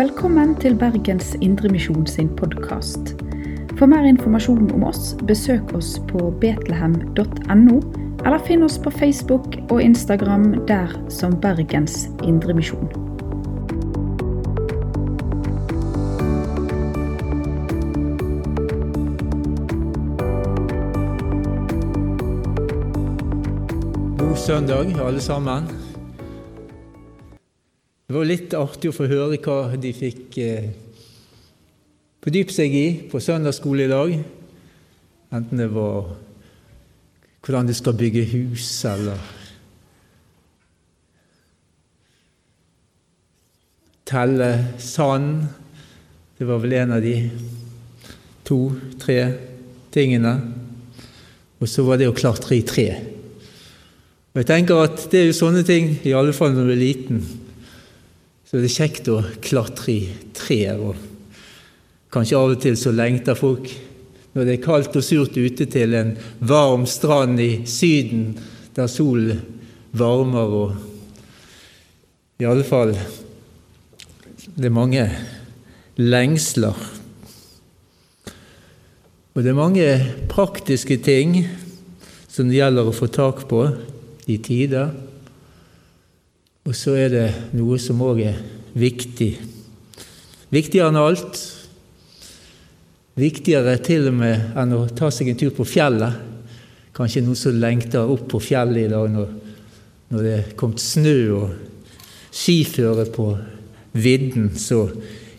Velkommen til Bergens Indremisjon sin podkast. For mer informasjon om oss, besøk oss på betlehem.no, eller finn oss på Facebook og Instagram der som Bergens Indremisjon. God søndag, alle sammen. Det var litt artig å få høre hva de fikk eh, fordype seg i på søndagsskole i dag. Enten det var hvordan de skal bygge hus, eller telle sand. Det var vel en av de to-tre tingene. Og så var det å klatre i tre. Og jeg tenker at Det er jo sånne ting, i alle fall når du er liten, så det er kjekt å klatre i trær. og Kanskje av og til så lengter folk, når det er kaldt og surt ute, til en varm strand i Syden, der solen varmer og I alle fall Det er mange lengsler. Og det er mange praktiske ting som det gjelder å få tak på i tider. Og så er det noe som òg er viktig. Viktigere enn alt. Viktigere til og med enn å ta seg en tur på fjellet. Kanskje noen som lengter opp på fjellet i dag når, når det er kommet snø og skiføre på vidden, så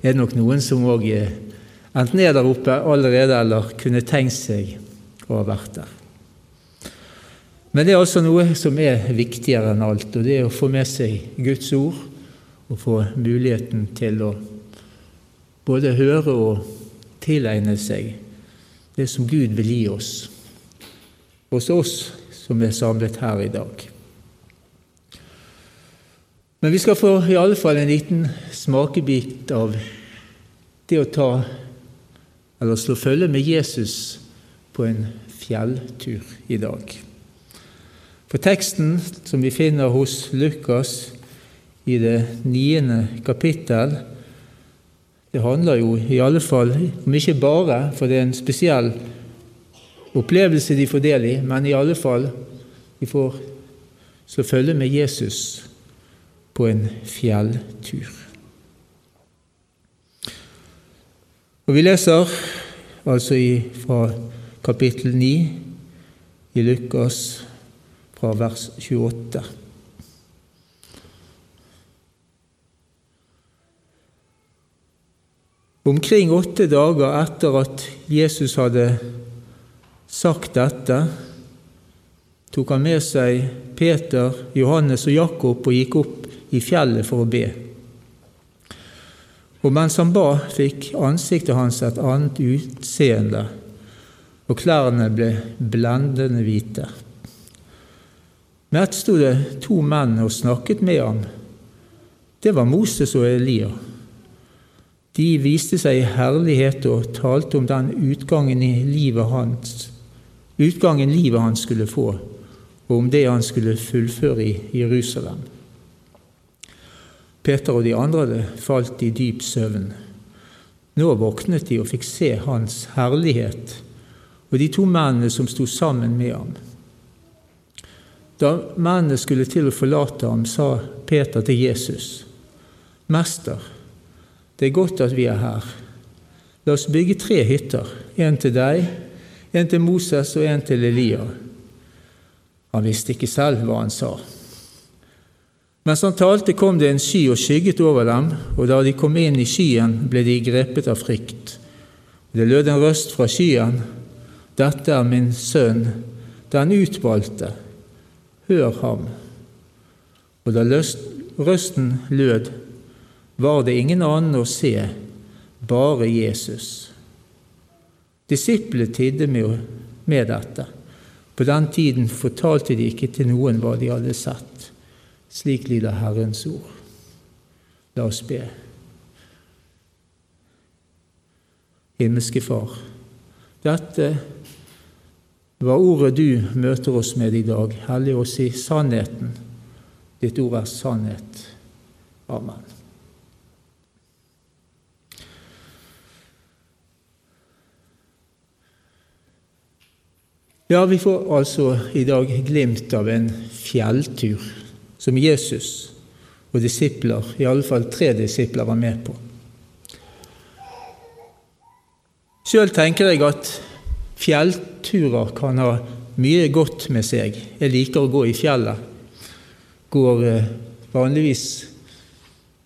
er det nok noen som òg enten er der oppe allerede eller kunne tenkt seg å ha vært der. Men det er altså noe som er viktigere enn alt, og det er å få med seg Guds ord og få muligheten til å både høre og tilegne seg det som Gud vil gi oss, hos oss som er samlet her i dag. Men vi skal få i alle fall en liten smakebit av det å ta eller slå følge med Jesus på en fjelltur i dag. For teksten som vi finner hos Lukas i det niende kapittel, det handler jo i alle fall om ikke bare, for det er en spesiell opplevelse de får del i, men i alle fall de får slå følge med Jesus på en fjelltur. Og Vi leser altså fra kapittel 9 i Lukas fra vers 28. Omkring åtte dager etter at Jesus hadde sagt dette, tok han med seg Peter, Johannes og Jakob og gikk opp i fjellet for å be. Og mens han ba, fikk ansiktet hans et annet utseende, og klærne ble blendende hvite. Med ett sto det to menn og snakket med ham. Det var Moses og Elia. De viste seg i herlighet og talte om den utgangen i livet hans, utgangen livet hans skulle få, og om det han skulle fullføre i Jerusalem. Peter og de andre falt i dyp søvn. Nå våknet de og fikk se hans herlighet og de to mennene som sto sammen med ham. Da mennene skulle til å forlate ham, sa Peter til Jesus.: Mester, det er godt at vi er her. La oss bygge tre hytter, en til deg, en til Moses og en til Elia. Han visste ikke selv hva han sa. Mens han talte, kom det en sky og skygget over dem, og da de kom inn i skyen, ble de grepet av frykt. Det lød en røst fra skyen. Dette er min sønn, den utvalgte hør ham. Og da røsten lød, var det ingen annen å se, bare Jesus. Disiplene tidde med, med dette. På den tiden fortalte de ikke til noen hva de hadde sett. Slik lyder Herrens ord. La oss be. Himmelske Far, dette hva ordet du møter oss med i dag, hellig oss i sannheten. Ditt ord er sannhet. Amen. Ja, vi får altså i dag glimt av en fjelltur som Jesus og disipler, i alle fall tre disipler, var med på. Sjøl tenker jeg at fjellturer kan ha mye godt med seg. Jeg liker å gå i fjellet. Går eh, vanligvis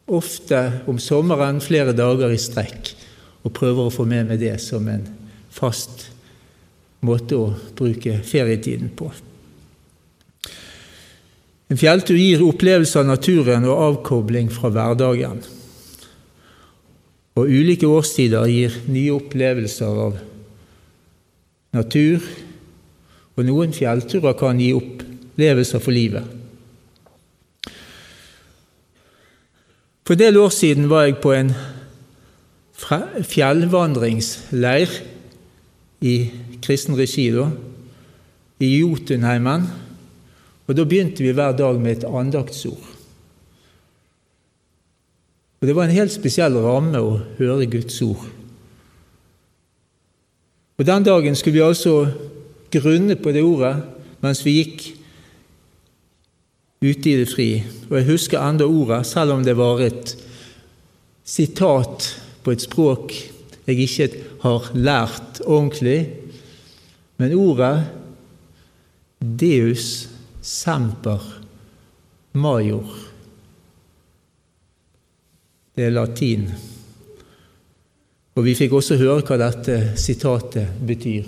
ofte om sommeren flere dager i strekk og prøver å få med meg det som en fast måte å bruke ferietiden på. En fjelltur gir opplevelse av naturen og avkobling fra hverdagen. Og ulike årstider gir nye opplevelser av natur, og noen fjellturer kan gi opplevelser for livet. For en del år siden var jeg på en fjellvandringsleir i kristen regi, da, i Jotunheimen. Og Da begynte vi hver dag med et andaktsord. Og Det var en helt spesiell ramme å høre Guds ord. Og Den dagen skulle vi altså grunne på det ordet mens vi gikk ute i det fri. Og jeg husker enda ordet, selv om det var et sitat på et språk jeg ikke har lært ordentlig. Men ordet Deus semper major Det er latin. Og vi fikk også høre hva dette sitatet betyr.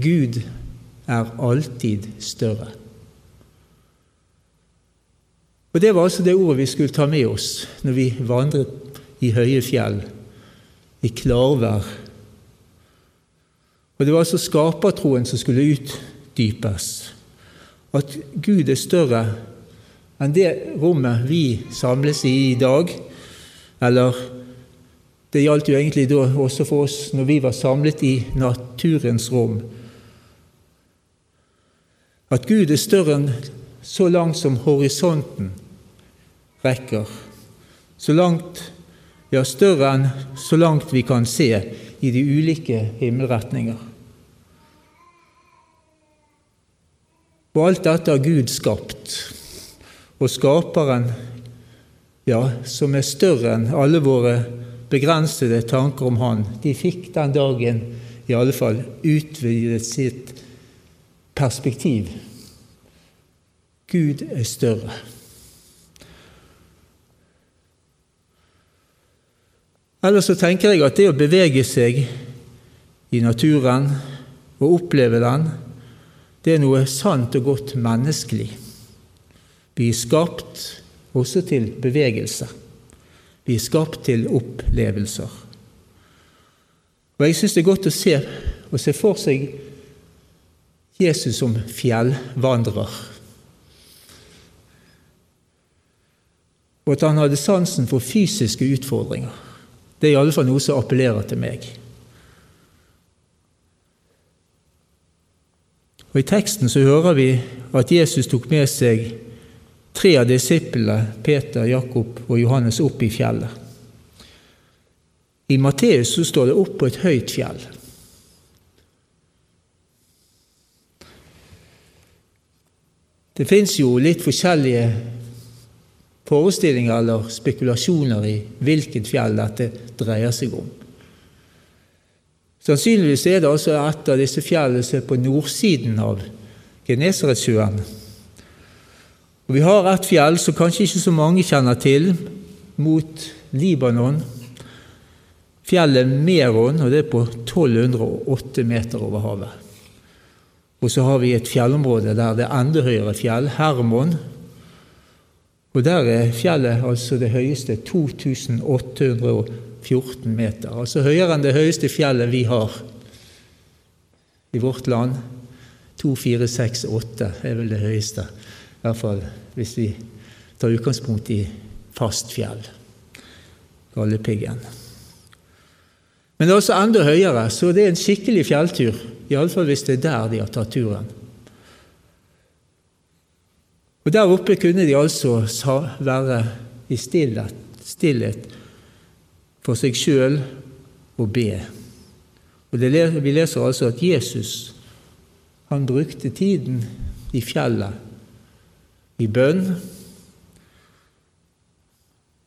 Gud er alltid større. Og Det var altså det ordet vi skulle ta med oss når vi vandret i høye fjell, i klarvær. Og Det var altså skapertroen som skulle utdypes. At Gud er større enn det rommet vi samles i i dag. Eller det gjaldt jo egentlig da også for oss når vi var samlet i naturens rom. At Gud er større enn så langt som horisonten rekker. Så langt, ja, større enn så langt vi kan se i de ulike himmelretninger. Og alt dette har Gud skapt. Og Skaperen, ja, som er større enn alle våre begrensede tanker om Han, de fikk den dagen i alle fall utvidet sitt perspektiv. Gud er større. Ellers så tenker jeg at det å bevege seg i naturen og oppleve den, det er noe sant og godt menneskelig. Vi er skapt også til bevegelse. Vi er skapt til opplevelser. Og Jeg syns det er godt å se, å se for seg Jesus som fjellvandrer. Og at han hadde sansen for fysiske utfordringer. Det er i alle fall noe som appellerer til meg. Og I teksten så hører vi at Jesus tok med seg tre av disiplene, Peter, Jakob og Johannes, opp i fjellet. I Matteus så står det 'opp på et høyt fjell'. Det fins jo litt forskjellige forestillinger eller spekulasjoner i hvilket fjell dette dreier seg om. Sannsynligvis er det altså et av disse fjellene som er på nordsiden av Genesaretsjøen. Og Vi har et fjell som kanskje ikke så mange kjenner til, mot Libanon. Fjellet Meron, og det er på 1208 meter over havet. Og så har vi et fjellområde der det er enda høyere fjell, Hermon, og der er fjellet altså det høyeste 2814 meter. Altså høyere enn det høyeste fjellet vi har i vårt land. 2468 er vel det høyeste, i hvert fall hvis vi tar utgangspunkt i fast fjell. Galdhøpiggen. Men det er også enda høyere, så det er en skikkelig fjelltur. Iallfall hvis det er der de har tatt turen. Og Der oppe kunne de altså være i stillhet, stillhet for seg sjøl og be. Og det, Vi leser altså at Jesus Han brukte tiden i fjellet, i bønn.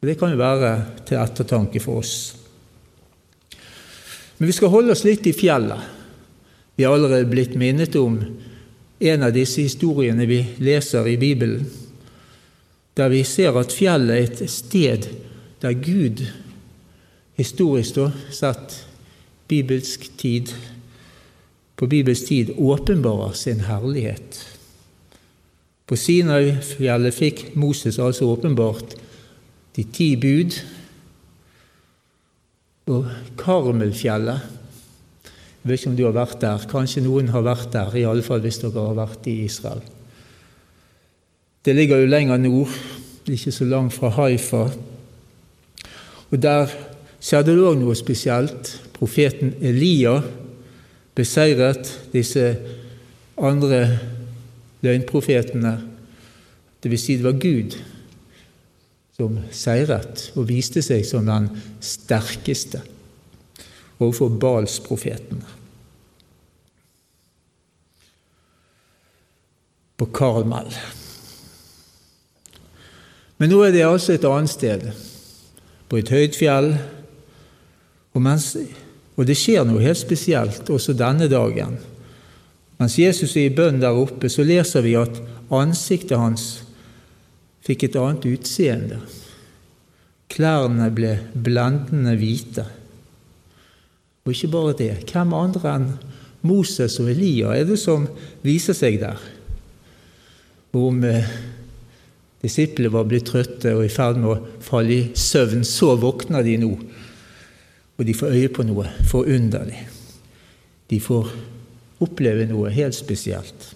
Det kan jo være til ettertanke for oss. Men vi skal holde oss litt i fjellet. Vi har allerede blitt minnet om en av disse historiene vi leser i Bibelen, der vi ser at fjellet er et sted der Gud historisk sett bibelsk tid på bibelsk tid åpenbarer sin herlighet. På Sinai-fjellet fikk Moses altså åpenbart de ti bud. Og Karmelfjellet Jeg vet ikke om du har vært der. Kanskje noen har vært der, i alle fall hvis dere har vært i Israel. Det ligger jo lenger nord, ikke så langt fra Haifa. Og Der skjedde det òg noe spesielt. Profeten Elia beseiret disse andre løgnprofetene. Det vil si det var Gud som seiret og viste seg som den sterkeste overfor Balsprofetene. På Karmel. Men nå er det altså et annet sted, på et høyt fjell. Og mens og det skjer noe helt spesielt også denne dagen. Mens Jesus er i bønn der oppe, så leser vi at ansiktet hans fikk et annet utseende. Klærne ble blendende hvite. Og ikke bare det. Hvem andre enn Moses og Elia er det som viser seg der? Om eh, disiplene var blitt trøtte og i ferd med å falle i søvn, så våkner de nå og de får øye på noe forunderlig. De får oppleve noe helt spesielt.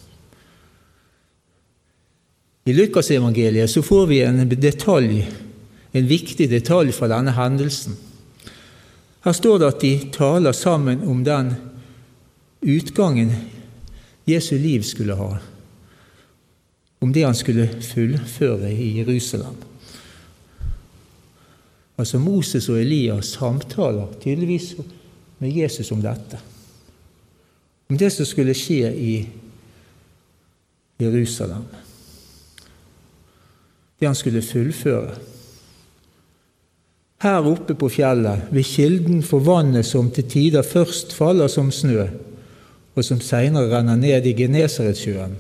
I Lukasevangeliet så får vi en detalj, en viktig detalj fra denne hendelsen. Her står det at de taler sammen om den utgangen Jesu liv skulle ha, om det han skulle fullføre i Jerusalem. Altså Moses og Elias samtaler tydeligvis med Jesus om dette. Om det som skulle skje i Jerusalem. Det han skulle fullføre. Her oppe på fjellet, ved kilden for vannet som til tider først faller som snø, og som seinere renner ned i Genesaretsjøen,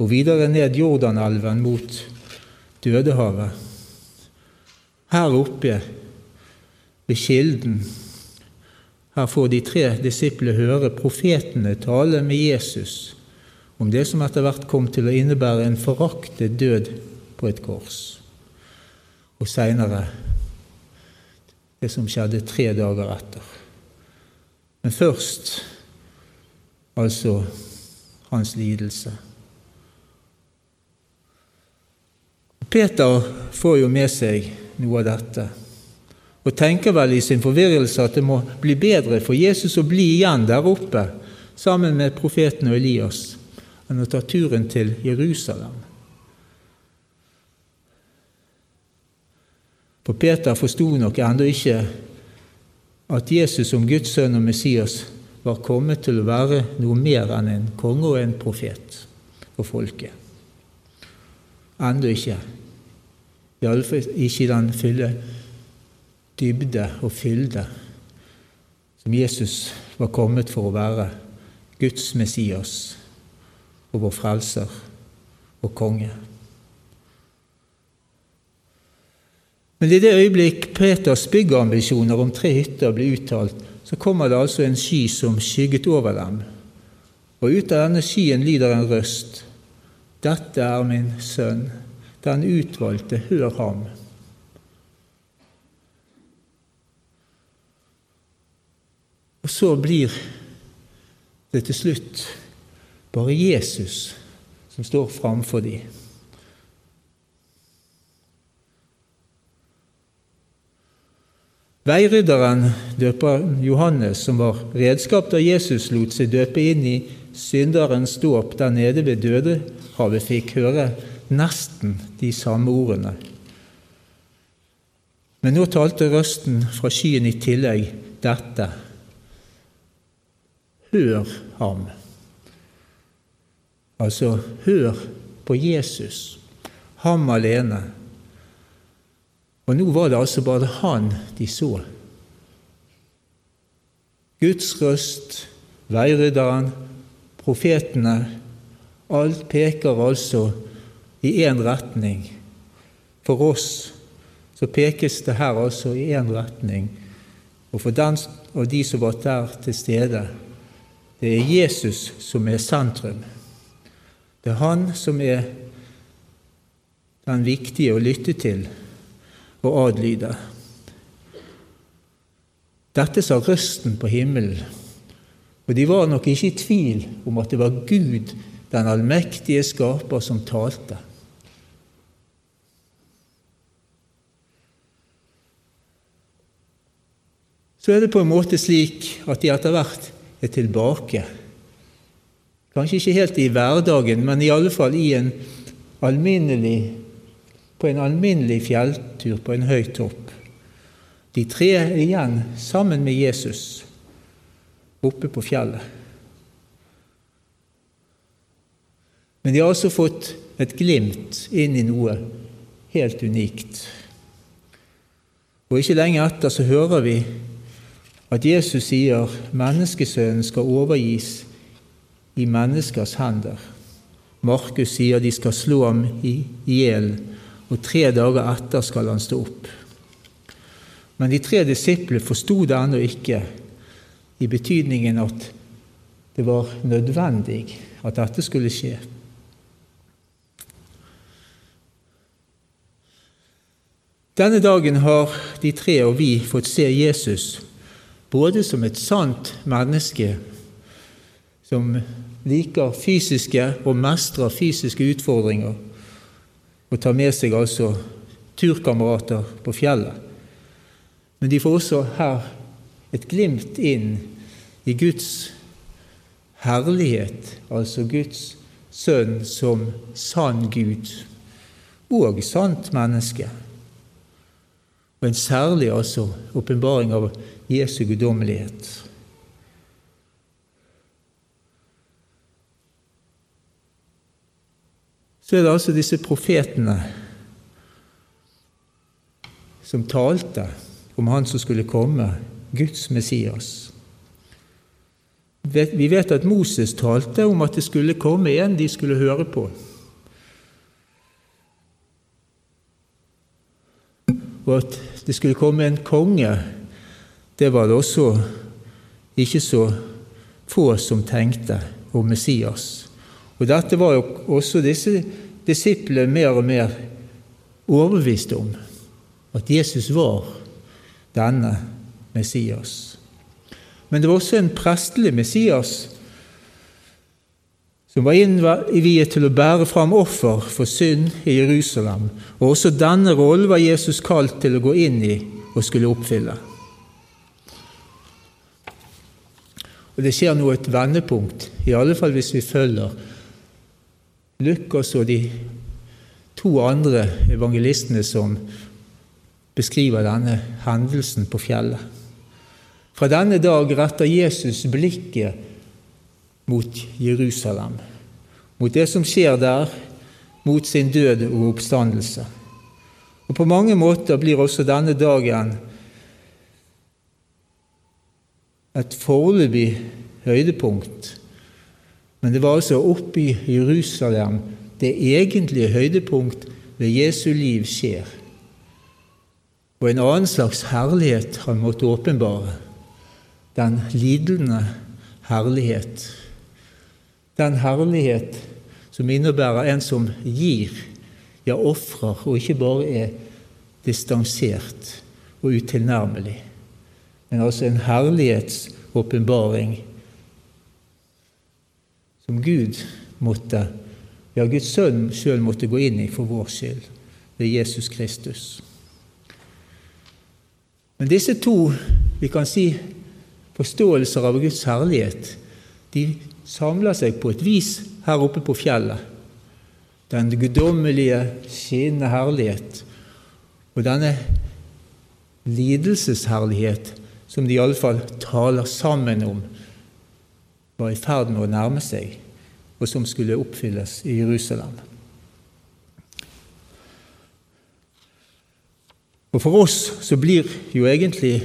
og videre ned Jordanelven mot Dødehavet her oppe ved kilden, her får de tre disiplene høre profetene tale med Jesus om det som etter hvert kom til å innebære en foraktet død på et kors, og seinere det som skjedde tre dager etter. Men først altså hans lidelse. Peter får jo med seg noe av dette. Og tenker vel i sin forvirrelse at det må bli bedre for Jesus å bli igjen der oppe sammen med profeten og Elias enn å ta turen til Jerusalem. For Peter forsto nok ennå ikke at Jesus som Guds sønn og Messias var kommet til å være noe mer enn en konge og en profet for folket. Ennå ikke. Iallfall ikke i den fylle dybde og fylde som Jesus var kommet for å være Guds Messias og vår frelser og konge. Men i det øyeblikk Peters byggeambisjoner om tre hytter ble uttalt, så kommer det altså en sky som skygget over dem. Og ut av denne skyen lyder en røst. Dette er min sønn, den utvalgte, hør ham. Og så blir det til slutt bare Jesus som står framfor dem. Veirydderen døper Johannes, som var redskap da Jesus lot seg døpe inn i synderens dåp der nede ved Dødehavet, fikk høre nesten de samme ordene. Men nå talte røsten fra skyen i tillegg dette. Hør ham. Altså, hør på Jesus, ham alene. Og nå var det altså bare han de så. Guds røst, veirydderen, profetene Alt peker altså i én retning. For oss så pekes det her altså i én retning. Og for den og de som var der til stede, det er Jesus som er sentrum. Det er han som er den viktige å lytte til og adlyde. Dette sa røsten på himmelen, og de var nok ikke i tvil om at det var Gud, den allmektige skaper, som talte. Så er det på en måte slik at de etter hvert er tilbake Kanskje ikke helt i hverdagen, men i alle fall i en alminnelig, på en alminnelig fjelltur på en høy topp. De tre igjen sammen med Jesus oppe på fjellet. Men de har altså fått et glimt inn i noe helt unikt. Og ikke lenge etter så hører vi at Jesus sier menneskesønnen skal overgis i menneskers hender. Markus sier de skal slå ham i hjel, og tre dager etter skal han stå opp. Men de tre disiplene forsto det ennå ikke, i betydningen at det var nødvendig at dette skulle skje. Denne dagen har de tre og vi fått se Jesus både som et sant menneske som liker fysiske og mestrer fysiske utfordringer, og tar med seg altså turkamerater på fjellet. Men de får også her et glimt inn i Guds herlighet, altså Guds sønn som sann Gud og sant menneske. Og en særlig altså åpenbaring av Jesu guddommelighet. så er det altså disse profetene som talte om han som skulle komme, Guds Messias. Vi vet at Moses talte om at det skulle komme en de skulle høre på. Og at det skulle komme en konge, det var det også ikke så få som tenkte om Messias. Og Dette var jo også disse disiplene mer og mer overbevist om, at Jesus var denne Messias. Men det var også en prestelig Messias som var innviet til å bære fram offer for synd i Jerusalem. Og også denne rollen var Jesus kalt til å gå inn i og skulle oppfylle. Og Det skjer nå et vendepunkt, i alle fall hvis vi følger Lukas og de to andre evangelistene som beskriver denne hendelsen på fjellet. Fra denne dag retter Jesus blikket mot Jerusalem, mot det som skjer der, mot sin død og oppstandelse. Og På mange måter blir også denne dagen et foreløpig høydepunkt men det var altså oppe i Jerusalem det egentlige høydepunkt ved Jesu liv skjer. Og en annen slags herlighet han måtte åpenbare. Den lidende herlighet. Den herlighet som innebærer en som gir, ja, ofrer, og ikke bare er distansert og utilnærmelig, men altså en herlighetsåpenbaring som Gud måtte, ja, Guds sønn sjøl måtte gå inn i for vår skyld, ved Jesus Kristus. Men disse to, vi kan si, forståelser av Guds herlighet, de samler seg på et vis her oppe på fjellet. Den guddommelige, skinnende herlighet og denne lidelsesherlighet som de iallfall taler sammen om var i ferd med å nærme seg, og som skulle oppfylles i Jerusalem. Og For oss så blir jo egentlig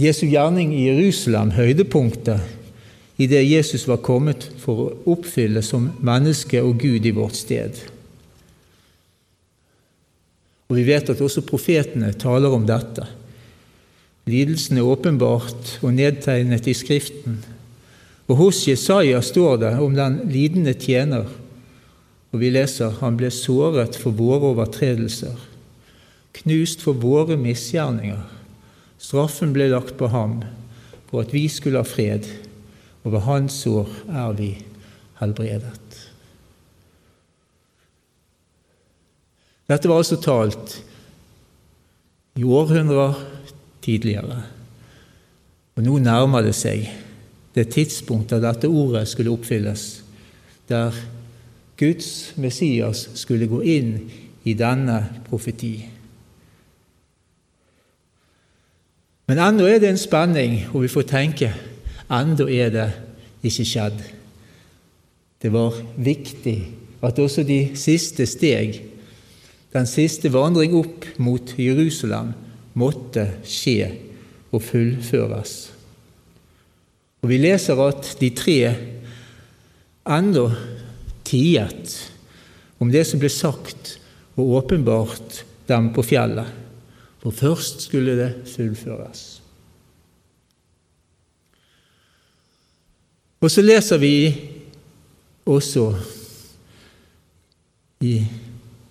Jesu gjerning i Jerusalem høydepunktet i det Jesus var kommet for å oppfylle som menneske og Gud i vårt sted. Og Vi vet at også profetene taler om dette. Lidelsen er åpenbart og nedtegnet i Skriften. Og hos Jesaja står det om den lidende tjener, og vi leser han ble såret for våre overtredelser, knust for våre misgjerninger. Straffen ble lagt på ham for at vi skulle ha fred, og ved hans sår er vi helbredet. Dette var altså talt i århundrer tidligere. Og nå nærmer det seg det tidspunktet dette ordet skulle oppfylles, der Guds Messias skulle gå inn i denne profeti. Men ennå er det en spenning, og vi får tenke ennå er det ikke skjedd. Det var viktig at også de siste steg, den siste vandring opp mot Jerusalem, måtte skje og fullføres. Og Vi leser at de tre ennå tiet om det som ble sagt og åpenbart dem på fjellet. For først skulle det fullføres. Og så leser vi også i,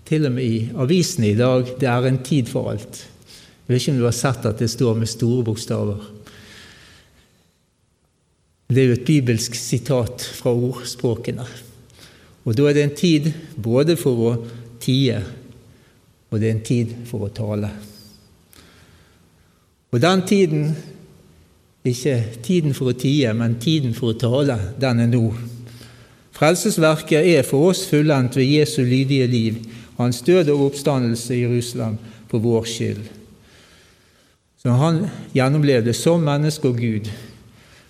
til og med i avisene i dag det er en tid for alt. Jeg vet ikke om du har sett at det står med store bokstaver. Det er jo et bibelsk sitat fra ordspråkene. Og Da er det en tid både for å tie, og det er en tid for å tale. Og den tiden, ikke tiden for å tie, men tiden for å tale, den er nå. Frelsesverket er for oss fullendt ved Jesu lydige liv, hans død og oppstandelse i Jerusalem for vår skyld. Så han gjennomlevde som menneske og Gud,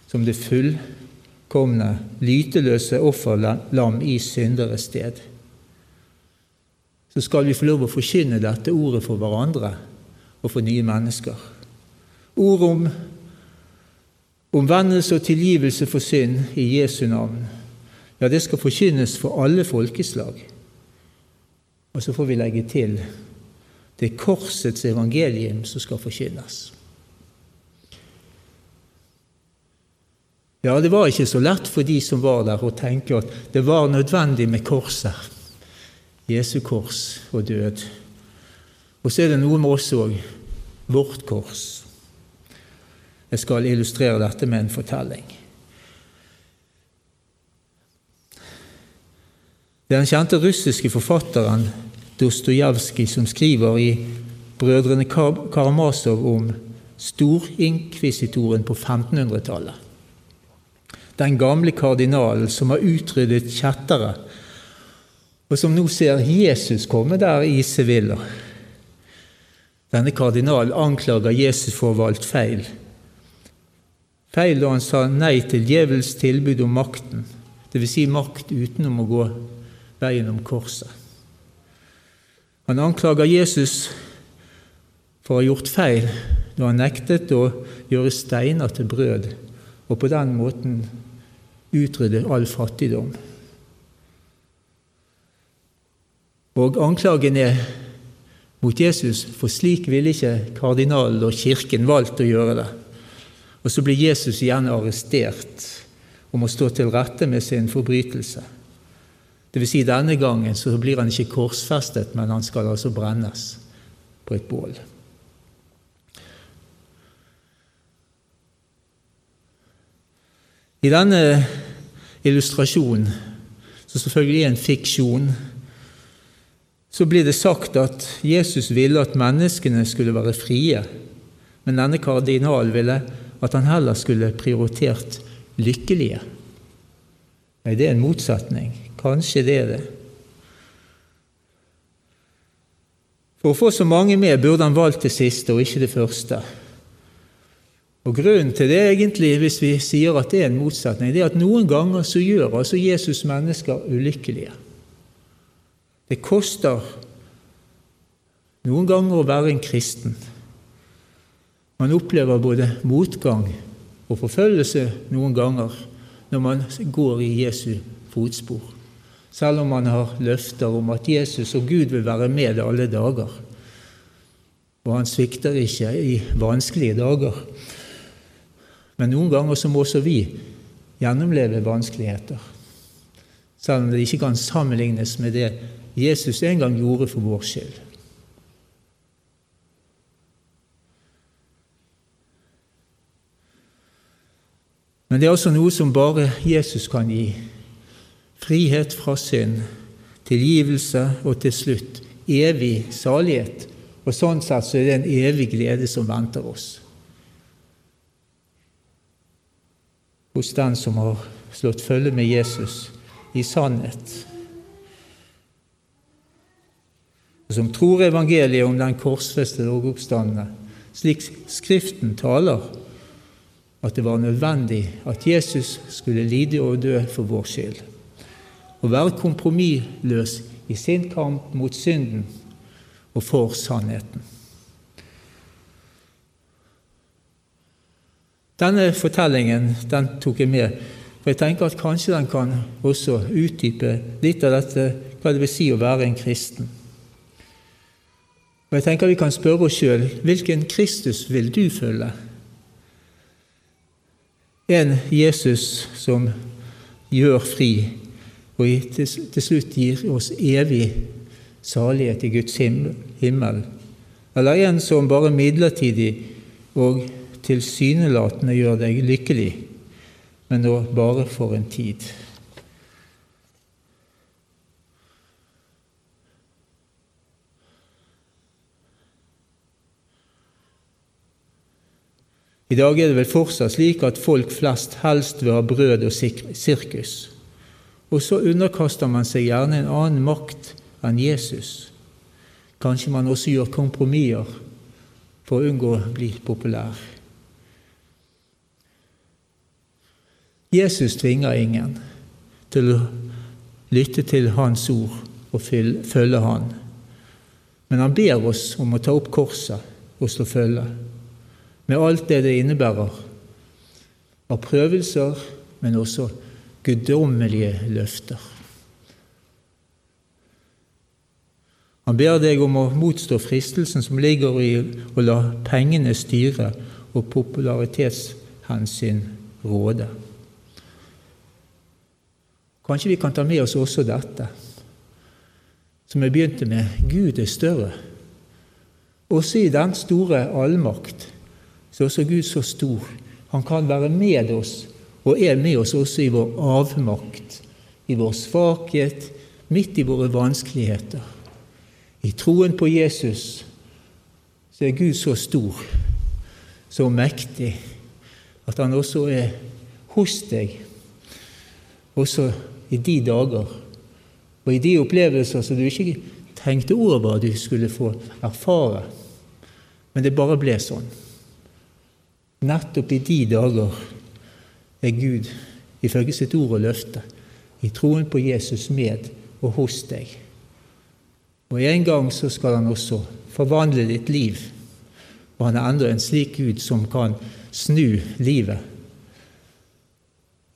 som det fullkomne, lyteløse offerlam i synderes sted. Så skal vi få lov å forkynne dette ordet for hverandre og for nye mennesker. Ord om omvendelse og tilgivelse for synd i Jesu navn. Ja, det skal forkynnes for alle folkeslag. Og så får vi legge til det er korsets evangelium som skal forkynnes. Ja, det var ikke så lett for de som var der, å tenke at det var nødvendig med korset. Jesu kors og død. Og så er det noe med oss òg. Vårt kors. Jeg skal illustrere dette med en fortelling. Den kjente russiske forfatteren Dostojevskij som skriver i Brødrene Karamazov om storinkvisitoren på 1500-tallet. Den gamle kardinalen som har utryddet kjettere, og som nå ser Jesus komme der i Sevilla. Denne kardinalen anklager Jesus for å ha valgt feil. Feil da han sa nei til djevelens tilbud om makten, dvs. Si makt utenom å gå veien om korset. Han anklager Jesus for å ha gjort feil når han nektet å gjøre steiner til brød, og på den måten utrydde all fattigdom. Og anklagen er mot Jesus, for slik ville ikke kardinalen og kirken valgt å gjøre det. Og så blir Jesus igjen arrestert og må stå til rette med sin forbrytelse. Vil si, denne gangen så blir han ikke korsfestet, men han skal altså brennes på et bål. I denne illustrasjonen, som selvfølgelig er en fiksjon, så blir det sagt at Jesus ville at menneskene skulle være frie, men denne kardinalen ville at han heller skulle prioritert lykkelige. Nei, det er en motsetning. Kanskje det er det. For å få så mange med burde han valgt det siste og ikke det første. Og Grunnen til det egentlig, hvis vi sier at det er en motsetning, det er at noen ganger så gjør altså Jesus mennesker ulykkelige. Det koster noen ganger å være en kristen. Man opplever både motgang og forfølgelse noen ganger når man går i Jesu fotspor, selv om man har løfter om at Jesus og Gud vil være med alle dager. Og han svikter ikke i vanskelige dager. Men noen ganger så må også vi gjennomleve vanskeligheter, selv om det ikke kan sammenlignes med det Jesus en gang gjorde for vår skyld. Men det er også noe som bare Jesus kan gi. Frihet fra synd, tilgivelse og til slutt evig salighet. Og Sånn sett så er det en evig glede som venter oss. Hos den som har slått følge med Jesus i sannhet. Og som tror evangeliet om den korsfestede og slik Skriften taler at det var nødvendig at Jesus skulle lide og dø for vår skyld. Å være kompromissløs i sin kamp mot synden og for sannheten. Denne fortellingen den tok jeg med, for jeg tenker at kanskje den kan også utdype litt av dette, hva det vil si å være en kristen. Og jeg tenker Vi kan spørre oss sjøl hvilken Kristus vil du følge? En Jesus som gjør fri, og til slutt gir oss evig salighet i Guds himmel. Eller en som bare midlertidig og tilsynelatende gjør deg lykkelig, men nå bare for en tid. I dag er det vel fortsatt slik at folk flest helst vil ha brød og sirkus. Og så underkaster man seg gjerne en annen makt enn Jesus. Kanskje man også gjør kompromisser for å unngå å bli populær. Jesus tvinger ingen til å lytte til Hans ord og følge Han. Men han ber oss om å ta opp korset og slå følge med alt det det innebærer av prøvelser, men også guddommelige løfter. Han ber deg om å motstå fristelsen som ligger i å la pengene styre og popularitetshensyn råde. Kanskje vi kan ta med oss også dette, som jeg begynte med Gud er større. Også i den store allmakt så er også Gud så stor. Han kan være med oss, og er med oss også i vår avmakt, i vår svakhet, midt i våre vanskeligheter. I troen på Jesus så er Gud så stor, så mektig, at han også er hos deg, også i de dager og i de opplevelser som du ikke tenkte over at du skulle få erfare. Men det bare ble sånn. Nettopp i de dager er Gud, ifølge sitt ord og løfte, i troen på Jesus med og hos deg. Og en gang så skal han også forvandle ditt liv. Og han er enda en slik Gud som kan snu livet.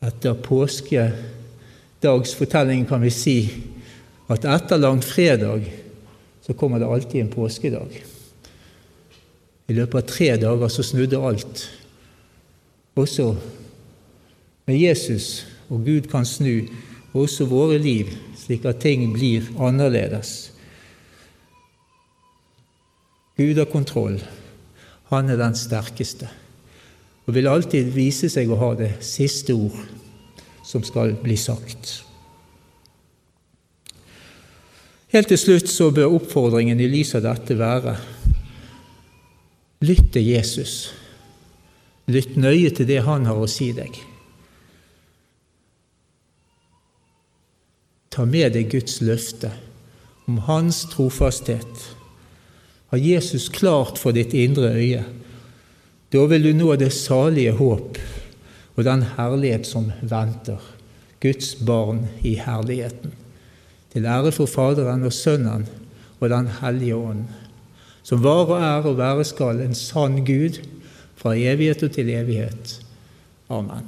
Etter påskedagsfortellingen kan vi si at etter langfredag så kommer det alltid en påskedag. I løpet av tre dager så snudde alt. Også med Jesus og Gud kan snu også våre liv, slik at ting blir annerledes. Gud har kontroll. Han er den sterkeste og vil alltid vise seg å ha det siste ord som skal bli sagt. Helt til slutt så bør oppfordringen i lys av dette være Lytt til Jesus. Lytt nøye til det han har å si deg. Ta med deg Guds løfte om hans trofasthet. Ha Jesus klart for ditt indre øye, Da vil du nå det salige håp og den herlighet som venter, Guds barn i herligheten. Til ære for Faderen og Sønnen og Den hellige ånd, som var og er og være skal en sann Gud fra evighet og til evighet. Amen.